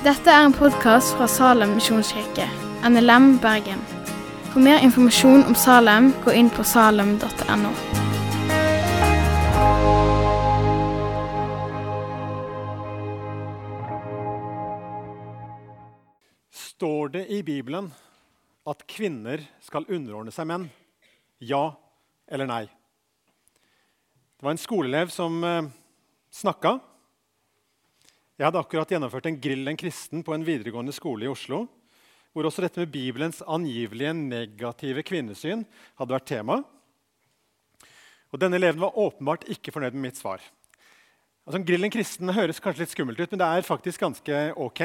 Dette er en podkast fra Salem misjonskirke, NLM Bergen. For mer informasjon om Salem, gå inn på salem.no. Står det i Bibelen at kvinner skal underordne seg menn? Ja eller nei? Det var en skoleelev som eh, snakka. Jeg hadde akkurat gjennomført en Grill en kristen på en videregående skole i Oslo, hvor også dette med Bibelens angivelige negative kvinnesyn hadde vært tema. Og Denne eleven var åpenbart ikke fornøyd med mitt svar. Altså, Grill en kristen høres kanskje litt skummelt ut, men det er faktisk ganske ok.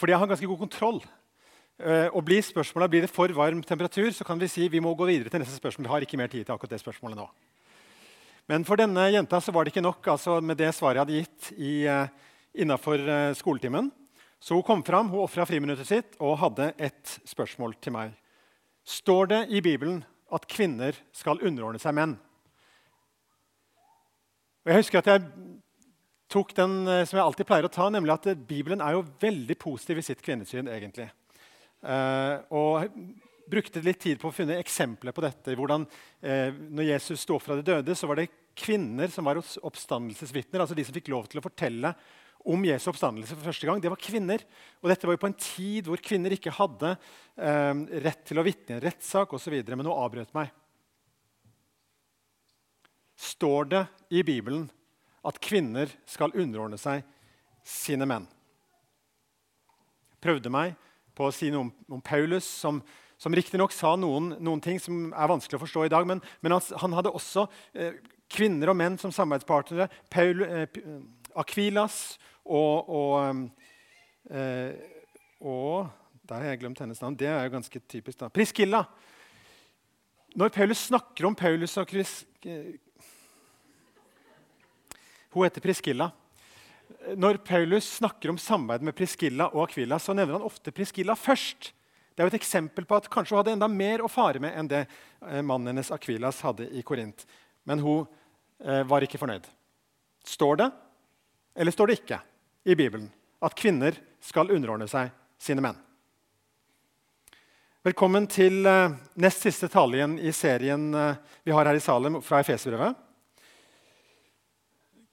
Fordi jeg har ganske god kontroll. Uh, og blir spørsmålet blir det for varm temperatur, så kan vi si vi må gå videre til neste spørsmål. Vi har ikke mer tid til akkurat det spørsmålet nå. Men for denne jenta så var det ikke nok altså, med det svaret jeg hadde gitt i, uh, innafor uh, skoletimen. Så hun kom fram, hun ofra friminuttet sitt og hadde et spørsmål til meg. Står det i Bibelen at kvinner skal underordne seg menn? Og jeg husker at jeg tok den som jeg alltid pleier å ta, nemlig at Bibelen er jo veldig positiv i sitt kvinnesyn. egentlig. Uh, og brukte litt tid på å finne eksempler på dette. hvordan eh, når Jesus sto opp fra de døde, så var det kvinner som var oppstandelsesvitner. altså de som fikk lov til å fortelle om Jesu oppstandelse for første gang. Det var kvinner. Og dette var jo på en tid hvor kvinner ikke hadde eh, rett til å vitne i en rettssak osv. Men hun avbrøt meg. Står det i Bibelen at kvinner skal underordne seg sine menn? Prøvde meg på å si noe om, om Paulus, som, som riktignok sa noen, noen, ting som er vanskelig å forstå i dag. Men, men han, han, hadde også eh, kvinner og menn som samarbeidspartnere. Paul, eh, Akvilas og, og, eh, og Der har jeg glemt hennes navn. Det er jo ganske typisk. da. Priskilla. Når Paulus snakker om Paulus og Chris, Hun heter Priskilla når Paulus snakker om samarbeid med Priskilla og Akvila, så nevner han ofte Priskilla først. Det er jo et eksempel på at kanskje hun hadde enda mer å fare med enn det eh, mannen hennes Akvilas hadde i Korint. Men hun eh, var ikke fornøyd. Står det, eller står det ikke, i Bibelen at kvinner skal underordne seg sine menn? Velkommen til eh, nest siste tale igjen i serien eh, vi har her i Salem fra Efeserbrevet.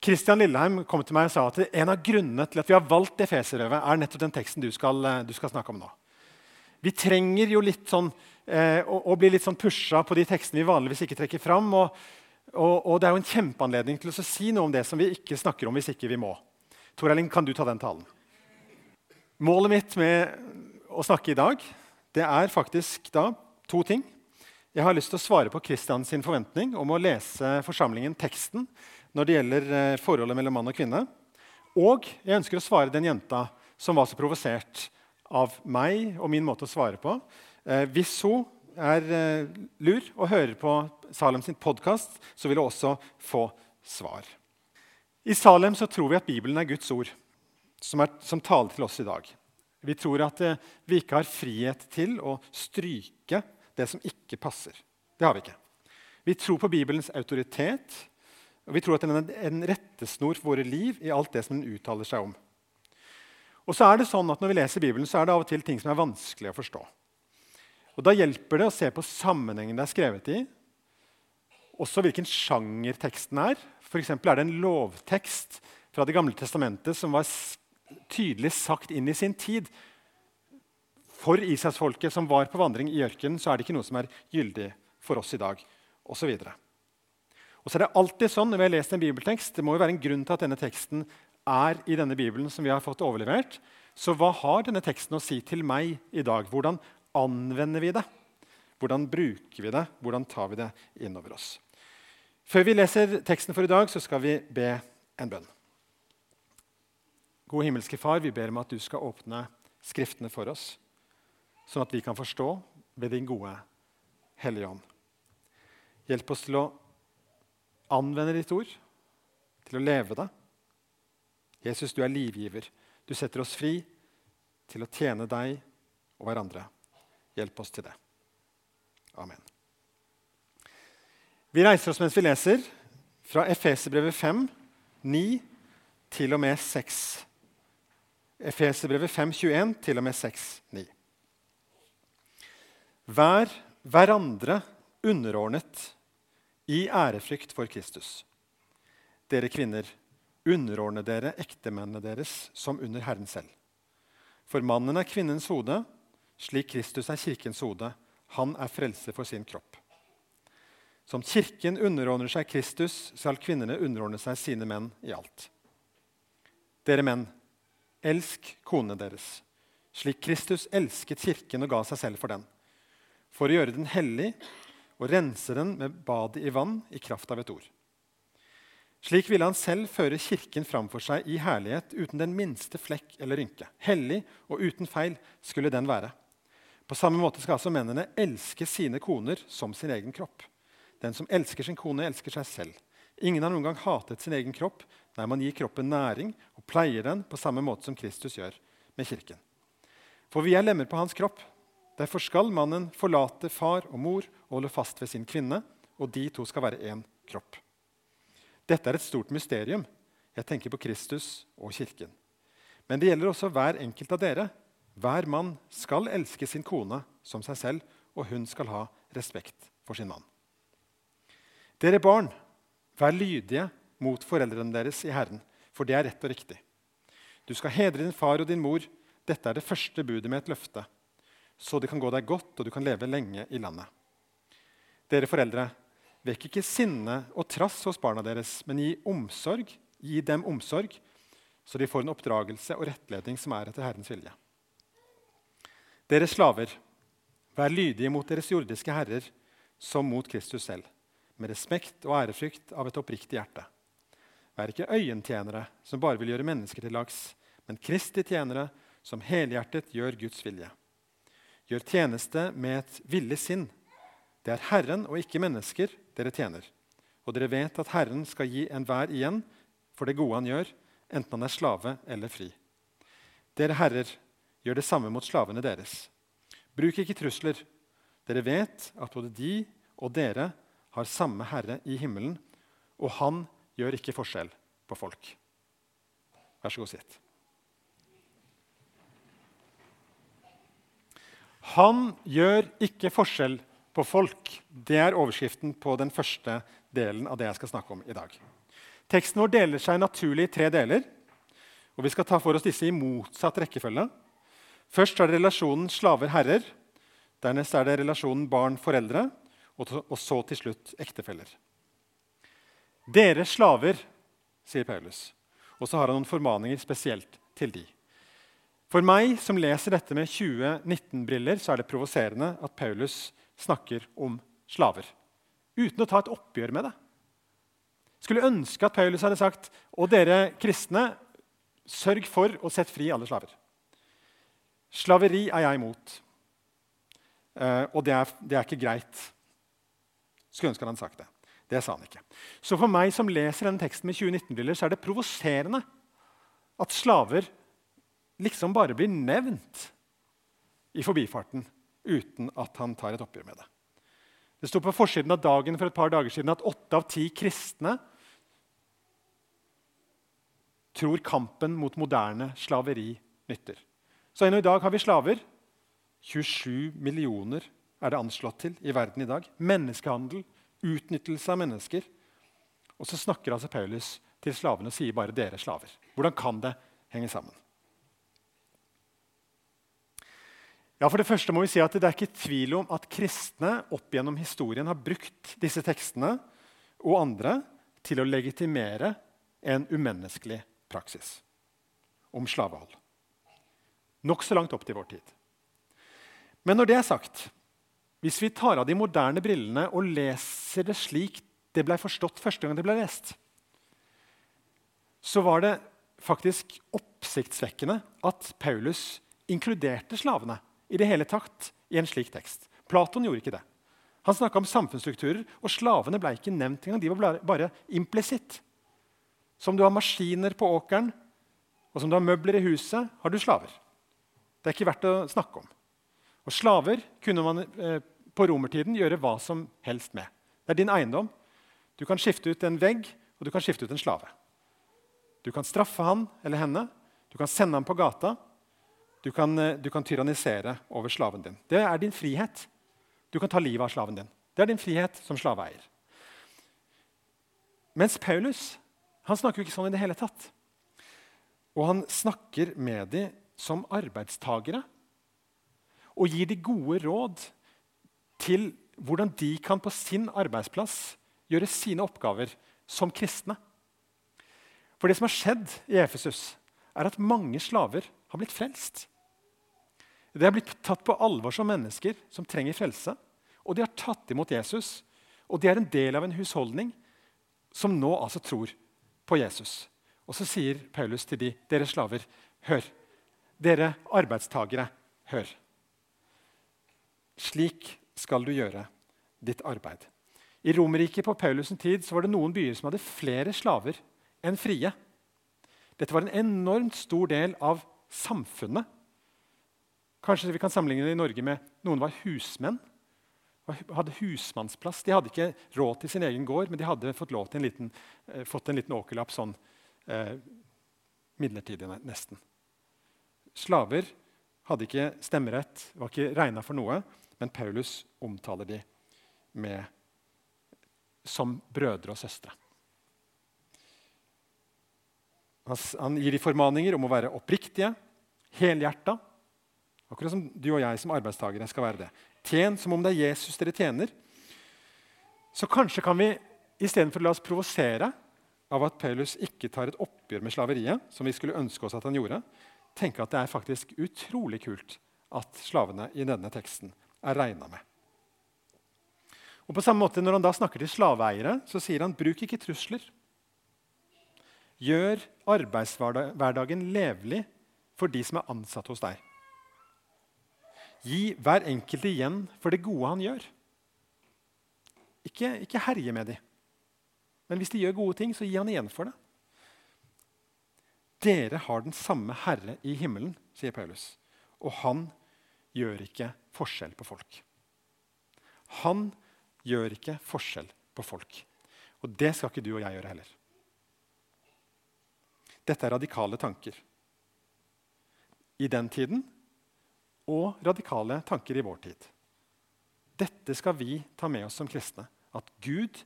Kristian Lilleheim kom til meg og sa at en av grunnene til at vi har valgt Efeserøvet, er nettopp den teksten du skal, eh, du skal, snakke om nå. Vi trenger jo litt sånn, eh, å, å, bli litt sånn pusha på de tekstene vi vanligvis ikke trekker fram. Og, og, og det er jo en kjempeanledning til å si noe om det som vi ikke snakker om hvis ikke vi må. Tor Erling, kan du ta den talen? Målet mitt med å snakke i dag det er faktisk da to ting. Jeg har lyst til å svare på Kristians forventning om å lese forsamlingen teksten når det gjelder eh, forholdet mellom mann og kvinne. Og jeg ønsker å svare den jenta som var så provosert av meg og min måte å svare på. Eh, hvis hun er eh, lur og hører på Salem sin podkast, så vil hun også få svar. I Salem så tror vi at Bibelen er Guds ord, som, er, som taler til oss i dag. Vi tror at eh, vi ikke har frihet til å stryke det som ikke passer. Det har vi ikke. Vi tror på Bibelens autoritet, og vi tror at den er en rettesnor for våre liv i alt det som den uttaler seg om. Og så er det sånn at Når vi leser Bibelen, så er det av og til ting som er vanskelig å forstå. Og Da hjelper det å se på sammenhengen det er skrevet i, også hvilken sjanger teksten er. F.eks. er det en lovtekst fra Det gamle testamentet som var tydelig sagt inn i sin tid. For Israelsfolket som var på vandring i ørkenen, så er det ikke noe som er gyldig for oss i dag. Og så videre. Og så er det alltid sånn når vi har lest en bibeltekst, Det må jo være en grunn til at denne teksten er i denne bibelen som vi har fått overlevert. Så hva har denne teksten å si til meg i dag? Hvordan anvender vi det? Hvordan bruker vi det? Hvordan tar vi det innover oss? Før vi leser teksten for i dag, så skal vi be en bønn. Gode himmelske Far, vi ber om at du skal åpne Skriftene for oss, sånn at vi kan forstå ved din gode Hellige Ånd. Hjelp oss til å anvende ditt ord, til å leve det. Jesus, du er livgiver. Du setter oss fri til å tjene deg og hverandre. Hjelp oss til det. Amen. Vi reiser oss mens vi leser fra Efeserbrevet 5, 9 til og med 6. Efeserbrevet 5.21 til og med 6, 9. Vær hverandre underordnet i ærefrykt for Kristus. Dere kvinner, underordne dere ektemennene deres som under Herren selv. For mannen er kvinnens hode, slik Kristus er kirkens hode. Han er frelse for sin kropp. Som Kirken underordner seg Kristus, skal kvinnene underordne seg sine menn i alt. Dere menn, elsk konene deres, slik Kristus elsket Kirken og ga seg selv for den, for å gjøre den hellig og rense den med badet i vann i kraft av et ord. Slik ville han selv føre Kirken framfor seg i herlighet uten den minste flekk eller rynke. Hellig og uten feil skulle den være. På samme måte skal altså mennene elske sine koner som sin egen kropp. Den som elsker sin kone, elsker seg selv. Ingen har noen gang hatet sin egen kropp. Nei, man gir kroppen næring og pleier den på samme måte som Kristus gjør med kirken. For vi er lemmer på hans kropp. Derfor skal mannen forlate far og mor og holde fast ved sin kvinne, og de to skal være én kropp. Dette er et stort mysterium. Jeg tenker på Kristus og kirken. Men det gjelder også hver enkelt av dere. Hver mann skal elske sin kone som seg selv, og hun skal ha respekt for sin mann. Dere barn, vær lydige mot foreldrene deres i Herren, for det er rett og riktig. Du skal hedre din far og din mor. Dette er det første budet med et løfte. Så det kan gå deg godt, og du kan leve lenge i landet. Dere foreldre, vekk ikke sinne og trass hos barna deres, men gi omsorg, gi dem omsorg, så de får en oppdragelse og rettledning som er etter Herrens vilje. Dere slaver, vær lydige mot deres jordiske herrer som mot Kristus selv med respekt og ærefrykt av et oppriktig hjerte. Vær ikke øyentjenere som bare vil gjøre mennesker til lags, men Kristi tjenere som helhjertet gjør Guds vilje. Gjør tjeneste med et villig sinn. Det er Herren og ikke mennesker dere tjener. Og dere vet at Herren skal gi enhver igjen for det gode han gjør, enten han er slave eller fri. Dere herrer, gjør det samme mot slavene deres. Bruk ikke trusler. Dere vet at både de og dere har samme Herre i himmelen, og han gjør ikke forskjell på folk. Vær så god, sitt. Han gjør ikke forskjell på folk. Det er overskriften på den første delen av det jeg skal snakke om i dag. Teksten vår deler seg naturlig i tre deler. og Vi skal ta for oss disse i motsatt rekkefølge. Først er det relasjonen slaver-herrer. Dernest er det relasjonen barn-foreldre og så til slutt ektefeller. Dere slaver, sier Paulus. Og så har han noen formaninger spesielt til de. For meg som leser dette med 2019-briller, så er det provoserende at Paulus snakker om slaver. Uten å ta et oppgjør med det. Skulle ønske at Paulus hadde sagt og dere kristne, sørg for å sette fri alle slaver. Slaveri er jeg imot. Uh, og det er, det er ikke greit. Skulle ønske han hadde sagt det. Det sa han ikke. Så for meg som leser denne teksten med 2019-briller, så er det provoserende at slaver liksom bare blir nevnt i forbifarten uten at han tar et oppgjør med det. Det sto på forsiden av Dagen for et par dager siden at åtte av ti kristne tror kampen mot moderne slaveri nytter. Så ennå i dag har vi slaver. 27 millioner er det anslått til i verden i dag. Menneskehandel, utnyttelse av mennesker. Og så snakker altså Paulus til slavene og sier bare 'dere slaver'. Hvordan kan det henge sammen? Ja, For det første må vi si at Det er ikke tvil om at kristne opp gjennom historien har brukt disse tekstene og andre til å legitimere en umenneskelig praksis om slavehold. Nokså langt opp til vår tid. Men når det er sagt, hvis vi tar av de moderne brillene og leser det slik det ble forstått første gang det ble lest, så var det faktisk oppsiktsvekkende at Paulus inkluderte slavene i det hele tatt i en slik tekst. Platon gjorde ikke det. Han snakka om samfunnsstrukturer, og slavene ble ikke nevnt engang. De var bare implisitt. Som du har maskiner på åkeren, og som du har møbler i huset, har du slaver. Det er ikke verdt å snakke om. Og slaver kunne man eh, på romertiden gjøre hva som helst med. Det er din eiendom. Du kan skifte ut en vegg, og du kan skifte ut en slave. Du kan straffe han eller henne. Du kan sende ham på gata. Du kan, eh, du kan tyrannisere over slaven din. Det er din frihet. Du kan ta livet av slaven din. Det er din frihet som slaveeier. Mens Paulus han snakker jo ikke sånn i det hele tatt. Og han snakker med dem som arbeidstagere og gir de gode råd til hvordan de kan på sin arbeidsplass gjøre sine oppgaver som kristne. For det som har skjedd i Efesus, er at mange slaver har blitt frelst. De har blitt tatt på alvor som mennesker som trenger frelse. Og de har tatt imot Jesus, og de er en del av en husholdning som nå altså tror på Jesus. Og så sier Paulus til de, dere slaver, hør. Dere arbeidstagere, hør. Slik skal du gjøre ditt arbeid. I Romerriket på Paulus' tid var det noen byer som hadde flere slaver enn frie. Dette var en enormt stor del av samfunnet. Kanskje vi kan sammenligne det i Norge med noen var husmenn. hadde husmannsplass. De hadde ikke råd til sin egen gård, men de hadde fått, en liten, eh, fått en liten åkerlapp sånn eh, midlertidig, nesten. Slaver hadde ikke stemmerett, var ikke regna for noe, men Paulus omtaler de med, som brødre og søstre. Han gir de formaninger om å være oppriktige, helhjerta. Akkurat som du og jeg som arbeidstakere skal være det. Tjen som om det er Jesus dere tjener. Så kanskje kan vi istedenfor å la oss provosere av at Paulus ikke tar et oppgjør med slaveriet, som vi skulle ønske oss at han gjorde, tenke at det er faktisk utrolig kult at slavene i denne teksten er regna med. Og på samme måte Når han da snakker til slaveeiere, så sier han bruk ikke trusler. Gjør arbeidshverdagen levelig for de som er ansatt hos deg. Gi hver enkelt igjen for det gode han gjør. Ikke, ikke herje med dem. Men hvis de gjør gode ting, så gi han igjen for det. Dere har den samme Herre i himmelen, sier Paulus. Og han gjør ikke forskjell på folk. Han gjør ikke forskjell på folk. Og det skal ikke du og jeg gjøre heller. Dette er radikale tanker i den tiden og radikale tanker i vår tid. Dette skal vi ta med oss som kristne. At Gud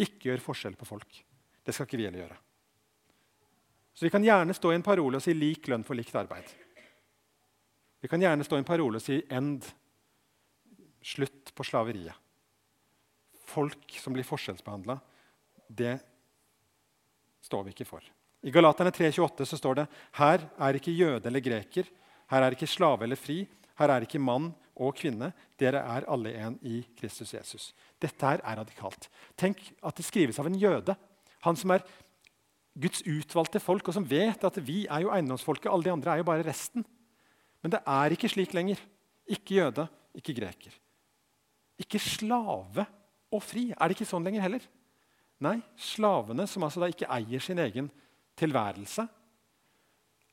ikke gjør forskjell på folk. Det skal ikke vi heller gjøre. Så Vi kan gjerne stå i en parole og si 'lik lønn for likt arbeid'. Vi kan gjerne stå i en parole og si 'end'. Slutt på slaveriet. Folk som blir forskjellsbehandla, det står vi ikke for. I Galaterne 3,28 så står det her er ikke jøde eller greker, her er ikke slave eller fri, her er ikke mann og kvinne. Dere er alle en i Kristus Jesus. Dette her er radikalt. Tenk at det skrives av en jøde. Han som er Guds utvalgte folk, og som vet at vi er jo eiendomsfolket. Alle de andre er jo bare resten. Men det er ikke slik lenger. Ikke jøde, ikke greker. Ikke slave og fri. Er det ikke sånn lenger heller? Nei, slavene, som altså da ikke eier sin egen tilværelse,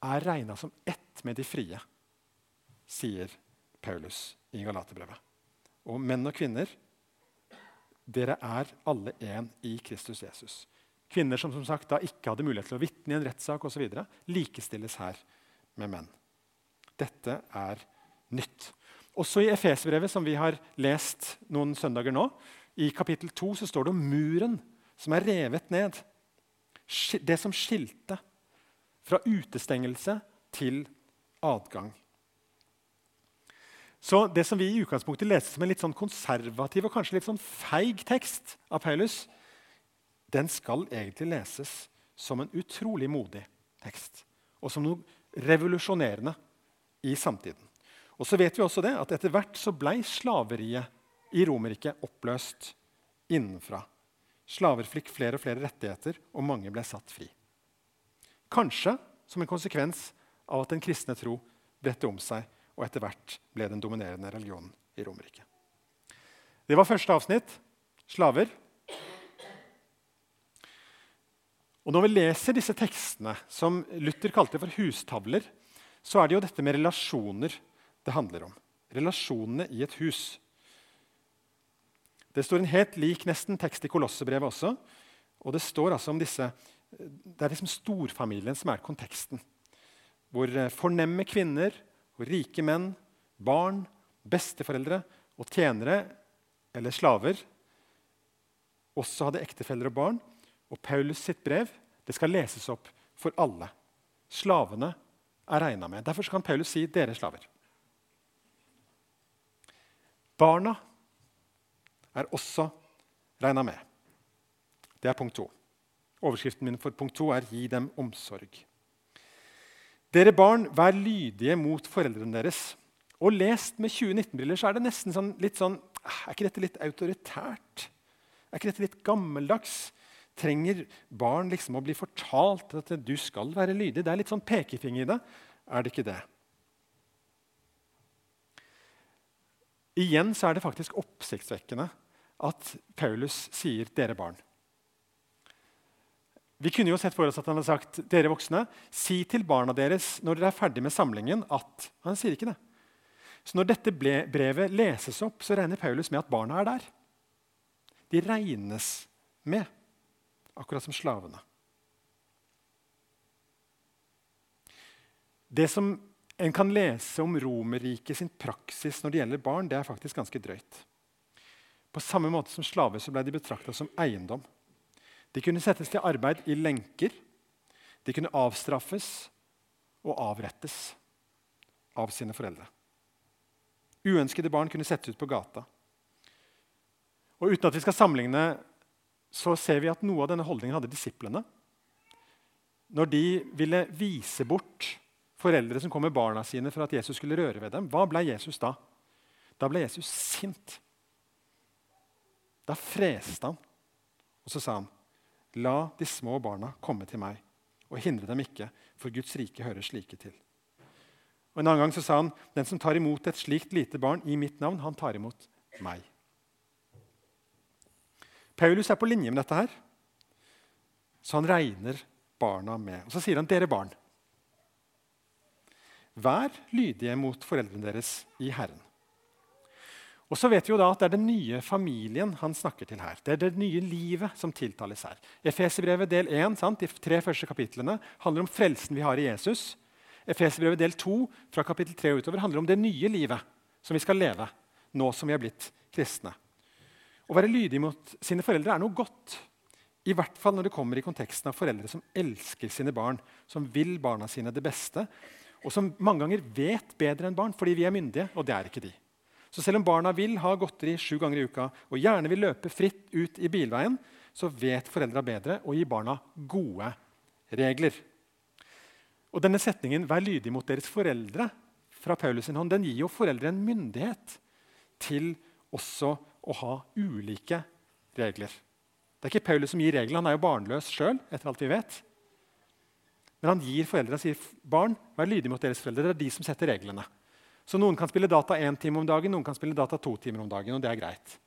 er regna som ett med de frie, sier Paulus i Galaterbrevet. Og menn og kvinner, dere er alle én i Kristus Jesus. Kvinner som som sagt da ikke hadde mulighet til å vitne i en rettssak osv., likestilles her med menn. Dette er nytt. Også i Efesbrevet, som vi har lest noen søndager nå, i kapittel 2 så står det om muren som er revet ned. Det som skilte fra utestengelse til adgang. Så Det som vi i utgangspunktet leste som en litt sånn konservativ og kanskje litt sånn feig tekst av Paulus, den skal egentlig leses som en utrolig modig tekst. Og som noe revolusjonerende i samtiden. Og så vet vi også det, at Etter hvert så ble slaveriet i Romerriket oppløst innenfra. Slaver fikk flere og flere rettigheter, og mange ble satt fri. Kanskje som en konsekvens av at den kristne tro bredte om seg og etter hvert ble den dominerende religionen i Romerriket. Det var første avsnitt slaver. Og Når vi leser disse tekstene, som Luther kalte for hustavler, så er det jo dette med relasjoner det handler om. Relasjonene i et hus. Det står en helt lik nesten tekst i Kolossebrevet også. Og det står altså om disse, det er liksom storfamilien som er konteksten. hvor eh, fornemme kvinner og rike menn, barn, besteforeldre og tjenere eller slaver også hadde ektefeller og barn. Og Paulus sitt brev det skal leses opp for alle. Slavene er regna med. Derfor kan Paulus si 'dere slaver'. Barna er også regna med. Det er punkt to. Overskriften min for punkt to er 'gi dem omsorg'. Dere barn, vær lydige mot foreldrene deres. Og lest med 2019-briller så er det nesten sånn, litt sånn «Ah, Er ikke dette litt autoritært? Er ikke dette litt gammeldags? Trenger barn liksom å bli fortalt at du skal være lydig? Det er litt sånn pekefinger i det. Er det ikke det? Igjen så er det faktisk oppsiktsvekkende at Paulus sier 'dere barn'. Vi kunne jo sett for oss at han hadde sagt 'dere voksne, si til barna deres når dere er ferdig med samlingen' at Han sier ikke det. Så når dette brevet leses opp, så regner Paulus med at barna er der. De regnes med, akkurat som slavene. Det som en kan lese om Romerriket sin praksis når det gjelder barn, det er faktisk ganske drøyt. På samme måte som slaver så ble de betrakta som eiendom. De kunne settes til arbeid i lenker. De kunne avstraffes og avrettes av sine foreldre. Uønskede barn kunne settes ut på gata. Og Uten at vi skal sammenligne, så ser vi at noe av denne holdningen hadde disiplene. Når de ville vise bort foreldre som kom med barna sine for at Jesus skulle røre ved dem, hva ble Jesus da? Da ble Jesus sint. Da freste han. Og så sa han, 'La de små barna komme til meg, og hindre dem ikke, for Guds rike hører slike til.' Og En annen gang så sa han, 'Den som tar imot et slikt lite barn i mitt navn, han tar imot meg.' Paulus er på linje med dette her, så han regner barna med. Og Så sier han, 'Dere barn'. Vær lydige mot foreldrene deres i Herren. Og så vet vi jo da at Det er den nye familien han snakker til her. Det er det nye livet som tiltales her. Efeserbrevet del 1, sant, de tre første kapitlene, handler om frelsen vi har i Jesus. Efeserbrevet del 2 fra kapittel 3 og utover handler om det nye livet som vi skal leve nå som vi er blitt kristne. Å være lydig mot sine foreldre er noe godt. I hvert fall når det kommer i konteksten av foreldre som elsker sine barn, som vil barna sine det beste, og som mange ganger vet bedre enn barn fordi vi er myndige, og det er ikke de. Så selv om barna vil ha godteri sju ganger i uka og gjerne vil løpe fritt ut i bilveien, så vet foreldra bedre og gir barna gode regler. Og denne setningen 'vær lydig mot deres foreldre' fra Paulus sin hånd, den gir jo foreldre en myndighet til også å ha ulike regler. Det er ikke Paulus som gir reglene, han er jo barnløs sjøl. Men han gir foreldre og sier barn, vær lydige mot deres foreldre. Det er de som setter reglene. Så Noen kan spille data én time om dagen, noen kan spille data to timer om dagen. og det er greit.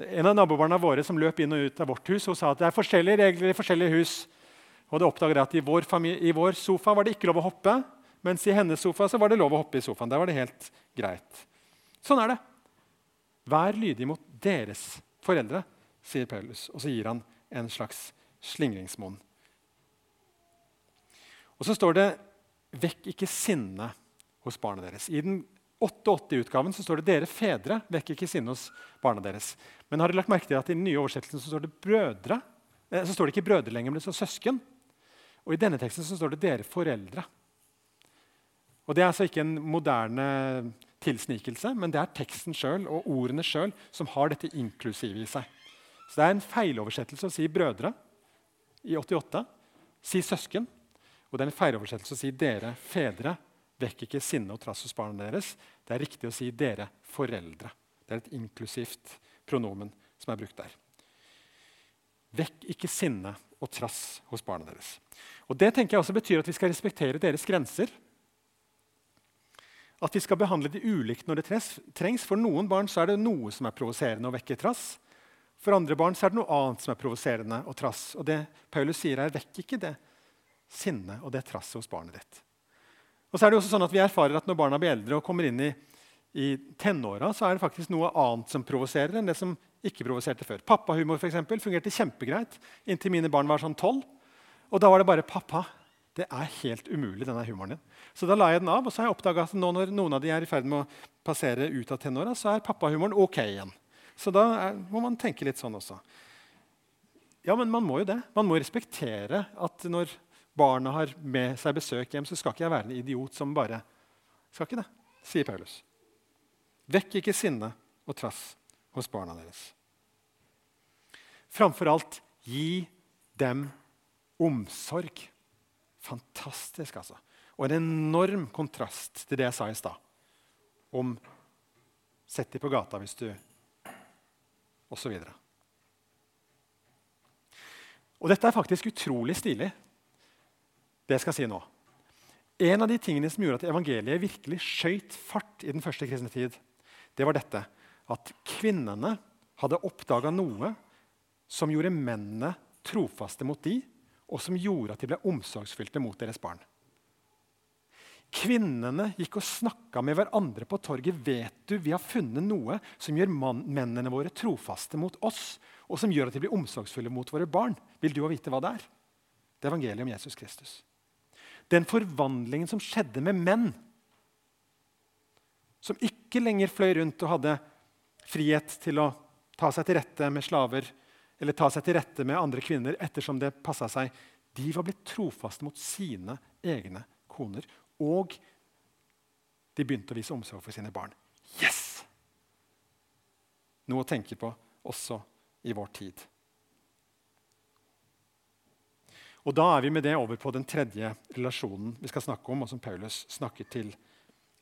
En av nabobarna våre som løp inn og ut av vårt hus, og sa at det er forskjellige regler i forskjellige hus. Og det oppdaget at i vår, i vår, sofa var det ikke lov å hoppe, mens i hennes sofa var det lov å hoppe i sofaen. Der var det helt greit. Sånn er det. Vær lydig mot deres foreldre, sier Paulus. Og så gir han en slags slingringsmonn. Og så står det 'vekk ikke sinnet hos barna deres'. I den 88-utgaven så står det 'dere fedre, vekk ikke sinnet hos barna deres'. Men har dere lagt merke til at i den nye oversettelsen står det brødre? Eh, så står det ikke brødre lenger, men det står søsken. Og i denne teksten står det 'dere foreldre'. Og Det er altså ikke en moderne tilsnikelse, men det er teksten sjøl og ordene sjøl som har dette inklusive i seg. Så det er en feiloversettelse å si 'brødre' i 88. Si 'søsken'. Og det er en feiloversettelse å si 'dere fedre'. Vekk ikke sinne og trass hos barna deres. Det er riktig å si 'dere foreldre'. Det er et inklusivt pronomen som er brukt der. Vekk ikke sinne og trass hos barna deres. Og Det tenker jeg også betyr at vi skal respektere deres grenser. At vi skal behandle de ulikt når det trengs. For noen barn er det noe som er provoserende og vekker trass. For andre barn er det noe annet som er provoserende og trass. Og det Paulus sier, er vekk ikke det sinne og det trasset hos barnet ditt. Og så er det også sånn at Vi erfarer at når barna blir eldre og kommer inn i, i tenåra, så er det faktisk noe annet som provoserer enn det som ikke provoserte før. Pappahumor for eksempel, fungerte kjempegreit inntil mine barn var sånn tolv. Og da var det bare 'pappa, Det er helt umulig, denne humoren din. Så da la jeg den av, og så har jeg oppdaga at nå når noen av de er i ferd med å passere ut av tenåra, så er pappahumoren ok igjen. Så da er, må man tenke litt sånn også. Ja, men man må jo det. Man må respektere at når barna har med seg besøk hjem, så skal ikke jeg være en idiot som bare Skal ikke det, sier Paulus. Vekk ikke sinne og trass hos barna deres. Framfor alt, gi dem omsorg. Fantastisk, altså. Og en enorm kontrast til det jeg sa i stad om Sett dem på gata hvis du Og så videre. Og dette er faktisk utrolig stilig, det jeg skal si nå. En av de tingene som gjorde at evangeliet virkelig skøyt fart i den første kristne tid, det var dette at kvinnene hadde oppdaga noe som gjorde mennene trofaste mot de, og som gjorde at de ble omsorgsfylte mot deres barn. Kvinnene gikk og snakka med hverandre på torget. Vet du, vi har funnet noe som gjør mennene våre trofaste mot oss, og som gjør at de blir omsorgsfulle mot våre barn. Vil du vite hva det er? Det er evangeliet om Jesus Kristus. Den forvandlingen som skjedde med menn, som ikke lenger fløy rundt og hadde frihet til å ta seg til rette med slaver eller ta seg til rette med andre kvinner ettersom det passa seg. De var blitt trofaste mot sine egne koner. Og de begynte å vise omsorg for sine barn. Yes! Noe å tenke på også i vår tid. Og Da er vi med det over på den tredje relasjonen vi skal snakke om, og som Paulus snakker til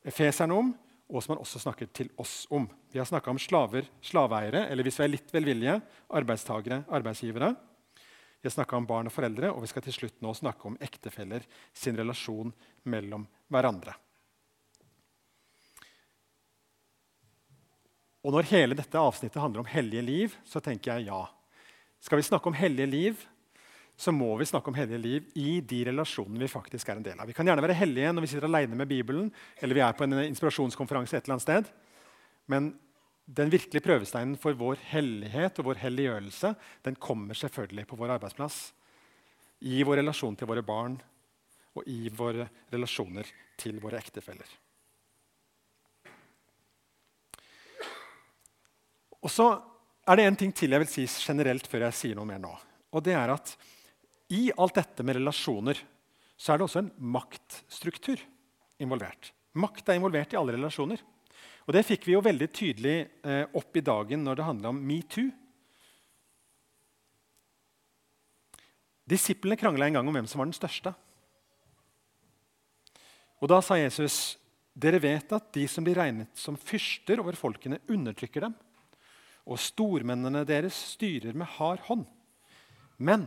efeserne om, og som han også snakker til oss om. Vi har snakka om slaver, slaveeiere, eller hvis vi er litt velvillige, arbeidstagere, arbeidsgivere. Vi har snakka om barn og foreldre, og vi skal til slutt nå snakke om ektefeller sin relasjon mellom hverandre. Og Når hele dette avsnittet handler om hellige liv, så tenker jeg ja. Skal vi snakke om hellige liv, så må vi snakke om hellige liv i de relasjonene vi faktisk er en del av. Vi kan gjerne være hellige når vi sitter alene med Bibelen eller vi er på en inspirasjonskonferanse et eller annet sted. Men den virkelige prøvesteinen for vår hellighet og vår helliggjørelse den kommer selvfølgelig på vår arbeidsplass. I vår relasjon til våre barn og i våre relasjoner til våre ektefeller. Og så er det en ting til jeg vil si generelt før jeg sier noe mer nå. Og det er at i alt dette med relasjoner så er det også en maktstruktur involvert. Makt er involvert i alle relasjoner. Og Det fikk vi jo veldig tydelig eh, opp i dagen når det handla om metoo. Disiplene krangla en gang om hvem som var den største. Og Da sa Jesus dere vet at de som blir regnet som fyrster over folkene, undertrykker dem. Og stormennene deres styrer med hard hånd. Men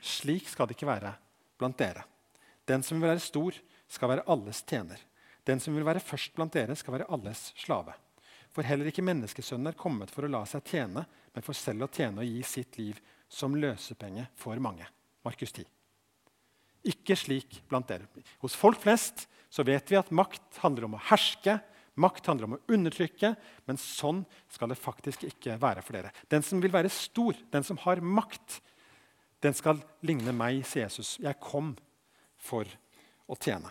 slik skal det ikke være blant dere. Den som vil være stor, skal være alles tjener. Den som vil være først blant dere, skal være alles slave. For heller ikke menneskesønnen er kommet for å la seg tjene, men for selv å tjene og gi sitt liv som løsepenge for mange. Markus 10. Ikke slik blant dere. Hos folk flest så vet vi at makt handler om å herske, makt handler om å undertrykke, men sånn skal det faktisk ikke være for dere. Den som vil være stor, den som har makt, den skal ligne meg, sier Jesus. Jeg kom for å tjene.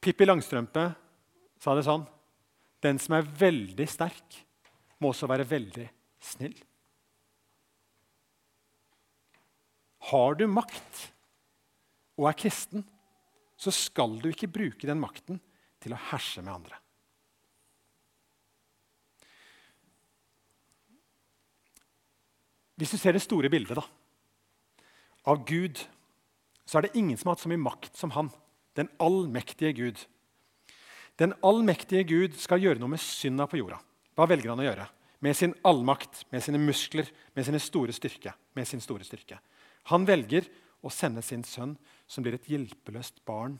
Pippi Langstrømpe sa det sånn Den som er veldig sterk, må også være veldig snill. Har du makt og er kristen, så skal du ikke bruke den makten til å herse med andre. Hvis du ser det store bildet da, av Gud, så er det ingen som har hatt så mye makt som han. Den allmektige Gud. Den allmektige Gud skal gjøre noe med synda på jorda. Hva velger han å gjøre? Med sin allmakt, med sine muskler, med, sine store styrke, med sin store styrke. Han velger å sende sin sønn, som blir et hjelpeløst barn,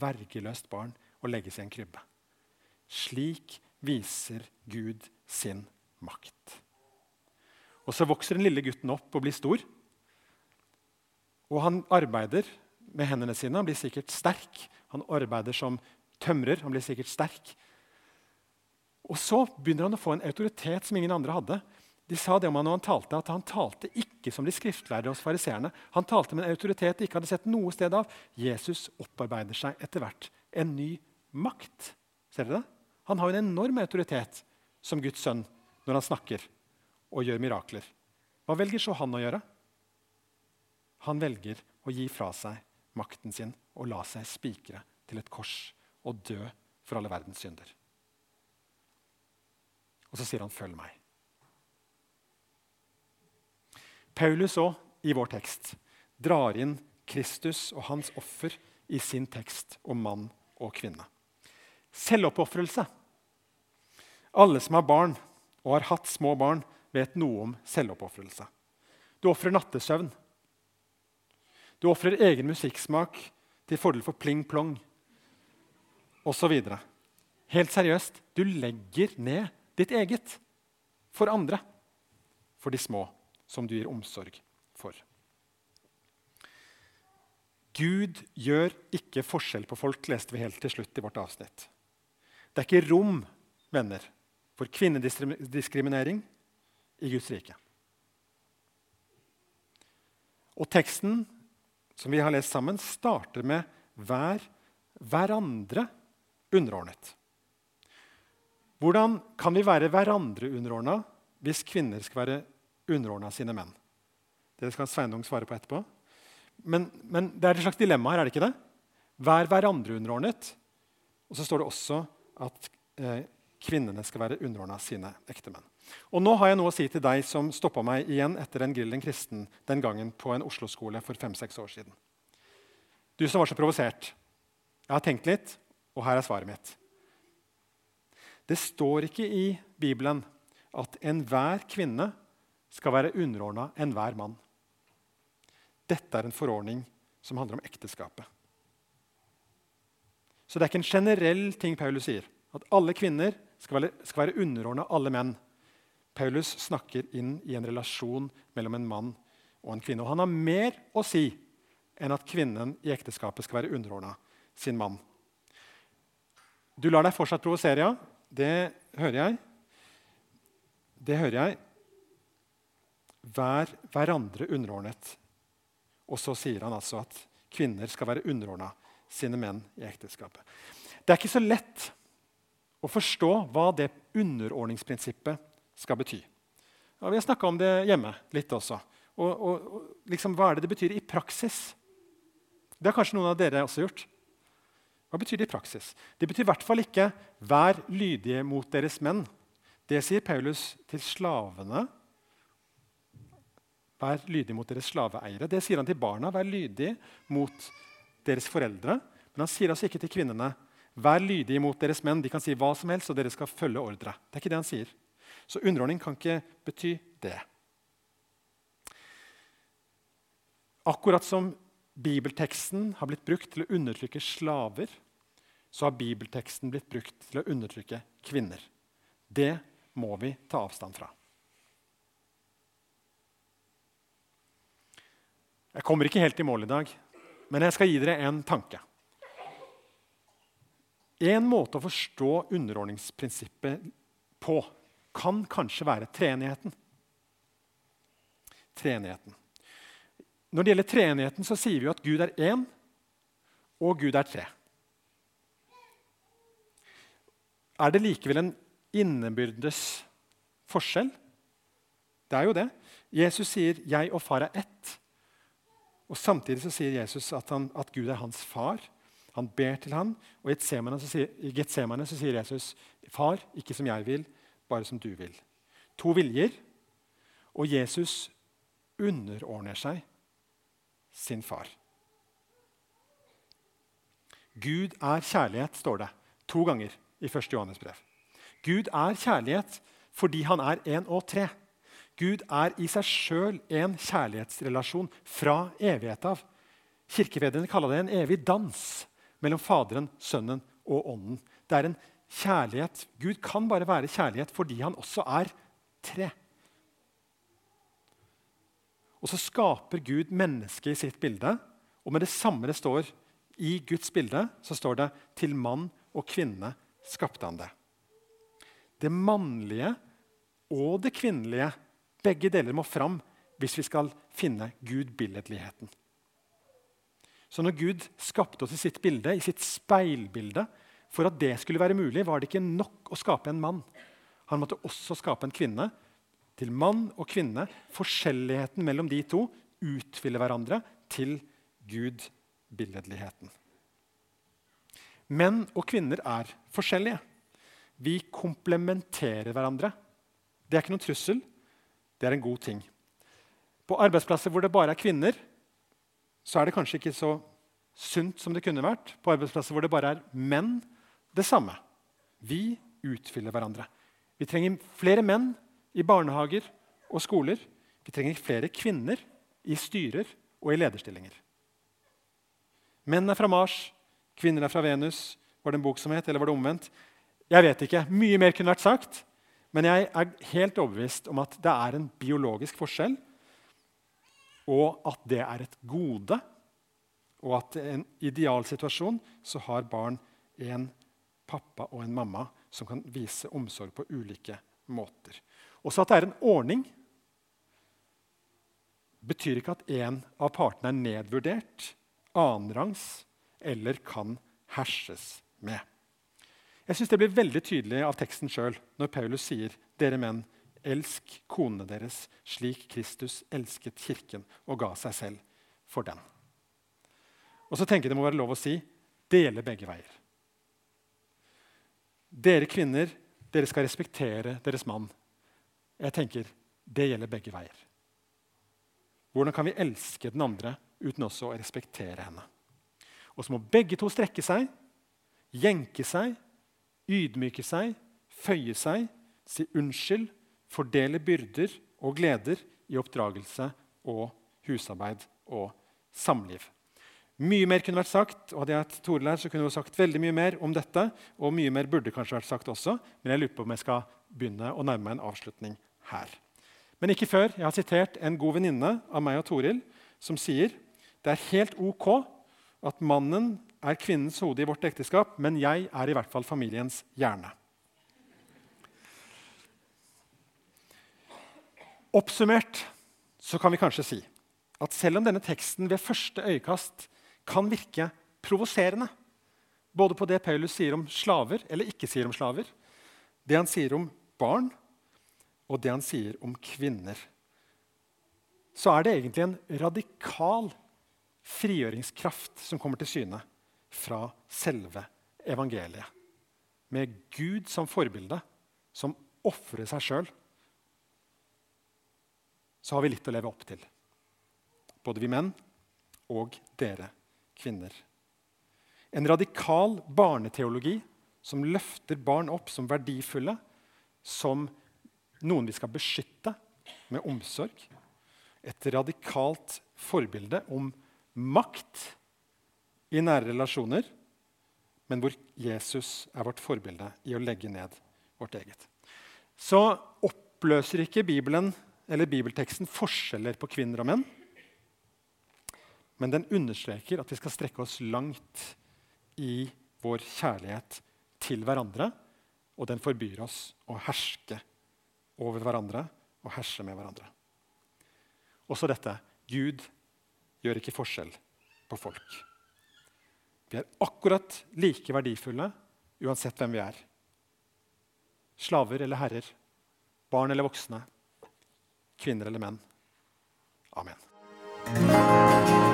vergeløst barn, og legges i en krybbe. Slik viser Gud sin makt. Og så vokser den lille gutten opp og blir stor. Og han arbeider med hendene sine. Han blir sikkert sterk. Han arbeider som tømrer. Han blir sikkert sterk. Og så begynner han å få en autoritet som ingen andre hadde. de sa det om han når han talte, at han talte ikke som de skriftlærde hos fariseerne. Han talte med en autoritet de ikke hadde sett noe sted av. Jesus opparbeider seg etter hvert en ny makt. Ser dere det? Han har en enorm autoritet som Guds sønn når han snakker og gjør mirakler. Hva velger så han å gjøre? Han velger å gi fra seg makten sin og la seg spikre til et kors og dø for alle verdens synder. Og så sier han 'følg meg'. Paulus òg, i vår tekst, drar inn Kristus og hans offer i sin tekst om mann og kvinne. Selvoppofrelse. Alle som har barn og har hatt små barn, vet noe om selvoppofrelse. Du ofrer nattesøvn. Du ofrer egen musikksmak til fordel for pling-plong osv. Helt seriøst, du legger ned ditt eget for andre. For de små som du gir omsorg for. Gud gjør ikke forskjell på folk, leste vi helt til slutt i vårt avsnitt. Det er ikke rom, venner, for kvinnediskriminering i Guds rike. Og teksten som vi har lest sammen, starter med 'vær hverandre underordnet'. Hvordan kan vi være hverandre underordna hvis kvinner skal være underordna sine menn? Det skal Sveinung svare på etterpå. Men, men, det er et slags dilemma her, er det ikke det? Vær hverandre underordnet. Og så står det også at eh, kvinnene skal være underordna sine ektemenn. Og nå har jeg noe å si til deg som stoppa meg igjen etter en grill en kristen den gangen på en Oslo-skole for fem-seks år siden. Du som var så provosert. Jeg har tenkt litt, og her er svaret mitt. Det står ikke i Bibelen at enhver kvinne skal være underordna enhver mann. Dette er en forordning som handler om ekteskapet. Så det er ikke en generell ting Paulus sier. At alle kvinner skal være, skal være underordna alle menn. Paulus snakker inn i en relasjon mellom en mann og en kvinne. Og han har mer å si enn at kvinnen i ekteskapet skal være underordna sin mann. Du lar deg fortsatt provosere, ja. Det hører jeg. Det hører jeg. Vær hverandre underordnet. Og så sier han altså at kvinner skal være underordna sine menn i ekteskapet. Det er ikke så lett å forstå hva det underordningsprinsippet skal bety. Ja, vi har snakka om det hjemme litt også. Og, og, og liksom, Hva er det det betyr i praksis? Det har kanskje noen av dere også gjort. Hva betyr det i praksis? Det betyr i hvert fall ikke 'vær lydige mot deres menn'. Det sier Paulus til slavene. Vær lydige mot deres slaveeiere. Det sier han til barna. Vær lydige mot deres foreldre. Men han sier altså ikke til kvinnene Vær lydige mot deres menn. De kan si hva som helst, og dere skal følge ordre. Det er ikke det han sier. Så underordning kan ikke bety det. Akkurat som bibelteksten har blitt brukt til å undertrykke slaver, så har bibelteksten blitt brukt til å undertrykke kvinner. Det må vi ta avstand fra. Jeg kommer ikke helt i mål i dag, men jeg skal gi dere en tanke. En måte å forstå underordningsprinsippet på kan kanskje være treenigheten. Treenigheten. Når det gjelder treenigheten, så sier vi at Gud er én, og Gud er tre. Er det likevel en innebyrdes forskjell? Det er jo det. Jesus sier 'jeg og far er ett'. Og Samtidig så sier Jesus at, han, at Gud er hans far. Han ber til ham, og i Getsemane så sier Jesus 'Far, ikke som jeg vil, bare som du vil. To viljer, og Jesus underordner seg sin far. Gud er kjærlighet, står det to ganger i 1. Johannes brev. Gud er kjærlighet fordi han er én og tre. Gud er i seg sjøl en kjærlighetsrelasjon fra evighet av. Kirkefedrene kaller det en evig dans mellom Faderen, Sønnen og Ånden. Det er en kjærlighet. Gud kan bare være kjærlighet fordi han også er tre. Og så skaper Gud mennesket i sitt bilde. Og med det samme det står i Guds bilde, så står det 'til mann og kvinne skapte han det'. Det mannlige og det kvinnelige Begge deler må fram hvis vi skal finne gudbilledligheten. Så når Gud skapte oss i sitt bilde, i sitt speilbilde, for at det skulle være mulig, var det ikke nok å skape en mann. Han måtte også skape en kvinne. Til mann og kvinne. Forskjelligheten mellom de to utfyller hverandre til Gud, billedligheten. Menn og kvinner er forskjellige. Vi komplementerer hverandre. Det er ikke noen trussel, det er en god ting. På arbeidsplasser hvor det bare er kvinner, så er det kanskje ikke så sunt som det kunne vært. På arbeidsplasser hvor det bare er menn, det samme. Vi utfyller hverandre. Vi trenger flere menn i barnehager og skoler. Vi trenger flere kvinner i styrer og i lederstillinger. Menn er fra Mars, kvinner er fra Venus. Var det en bok som het, eller var det omvendt? Jeg vet ikke. Mye mer kunne vært sagt. Men jeg er helt overbevist om at det er en biologisk forskjell, og at det er et gode. Og at i en idealsituasjon så har barn en pappa og en mamma som kan vise omsorg på ulike måter. Også at det er en ordning, betyr ikke at en av partene er nedvurdert, annenrangs eller kan herses med. Jeg synes Det blir veldig tydelig av teksten sjøl når Paulus sier dere menn, elsk konene deres slik Kristus elsket kirken og ga seg selv for den. Og så tenker jeg det må være lov å si dele begge veier. Dere kvinner, dere skal respektere deres mann. Jeg tenker det gjelder begge veier. Hvordan kan vi elske den andre uten også å respektere henne? Og så må begge to strekke seg, jenke seg ydmyke seg, føye seg, si unnskyld, fordele byrder og gleder i oppdragelse og husarbeid og samliv. Mye mer kunne vært sagt, og hadde jeg hatt Toril her, så kunne hun sagt veldig mye mer om dette. Og mye mer burde kanskje vært sagt også, men jeg lurer på om jeg skal begynne å nærme meg en avslutning her. Men ikke før. Jeg har sitert en god venninne av meg og Toril som sier det er helt ok at mannen er kvinnens hode i vårt ekteskap, men jeg er i hvert fall familiens hjerne. Oppsummert så kan vi kanskje si at selv om denne teksten ved første øyekast kan virke provoserende, både på det Paulus sier om slaver eller ikke sier om slaver, det han sier om barn, og det han sier om kvinner, så er det egentlig en radikal frigjøringskraft som kommer til syne fra selve evangeliet. Med Gud som forbilde, som ofrer seg sjøl, så har vi litt å leve opp til. Både vi menn og dere kvinner. En radikal barneteologi som løfter barn opp som verdifulle, som noen vi skal beskytte med omsorg. Et radikalt forbilde om makt i nære relasjoner, men hvor Jesus er vårt forbilde i å legge ned vårt eget. Så oppløser ikke Bibelen eller bibelteksten forskjeller på kvinner og menn. Men den understreker at vi skal strekke oss langt i vår kjærlighet til hverandre. Og den forbyr oss å herske over hverandre og herse med hverandre. Også dette Gud gjør ikke forskjell på folk. Vi er akkurat like verdifulle uansett hvem vi er. Slaver eller herrer, barn eller voksne, kvinner eller menn. Amen.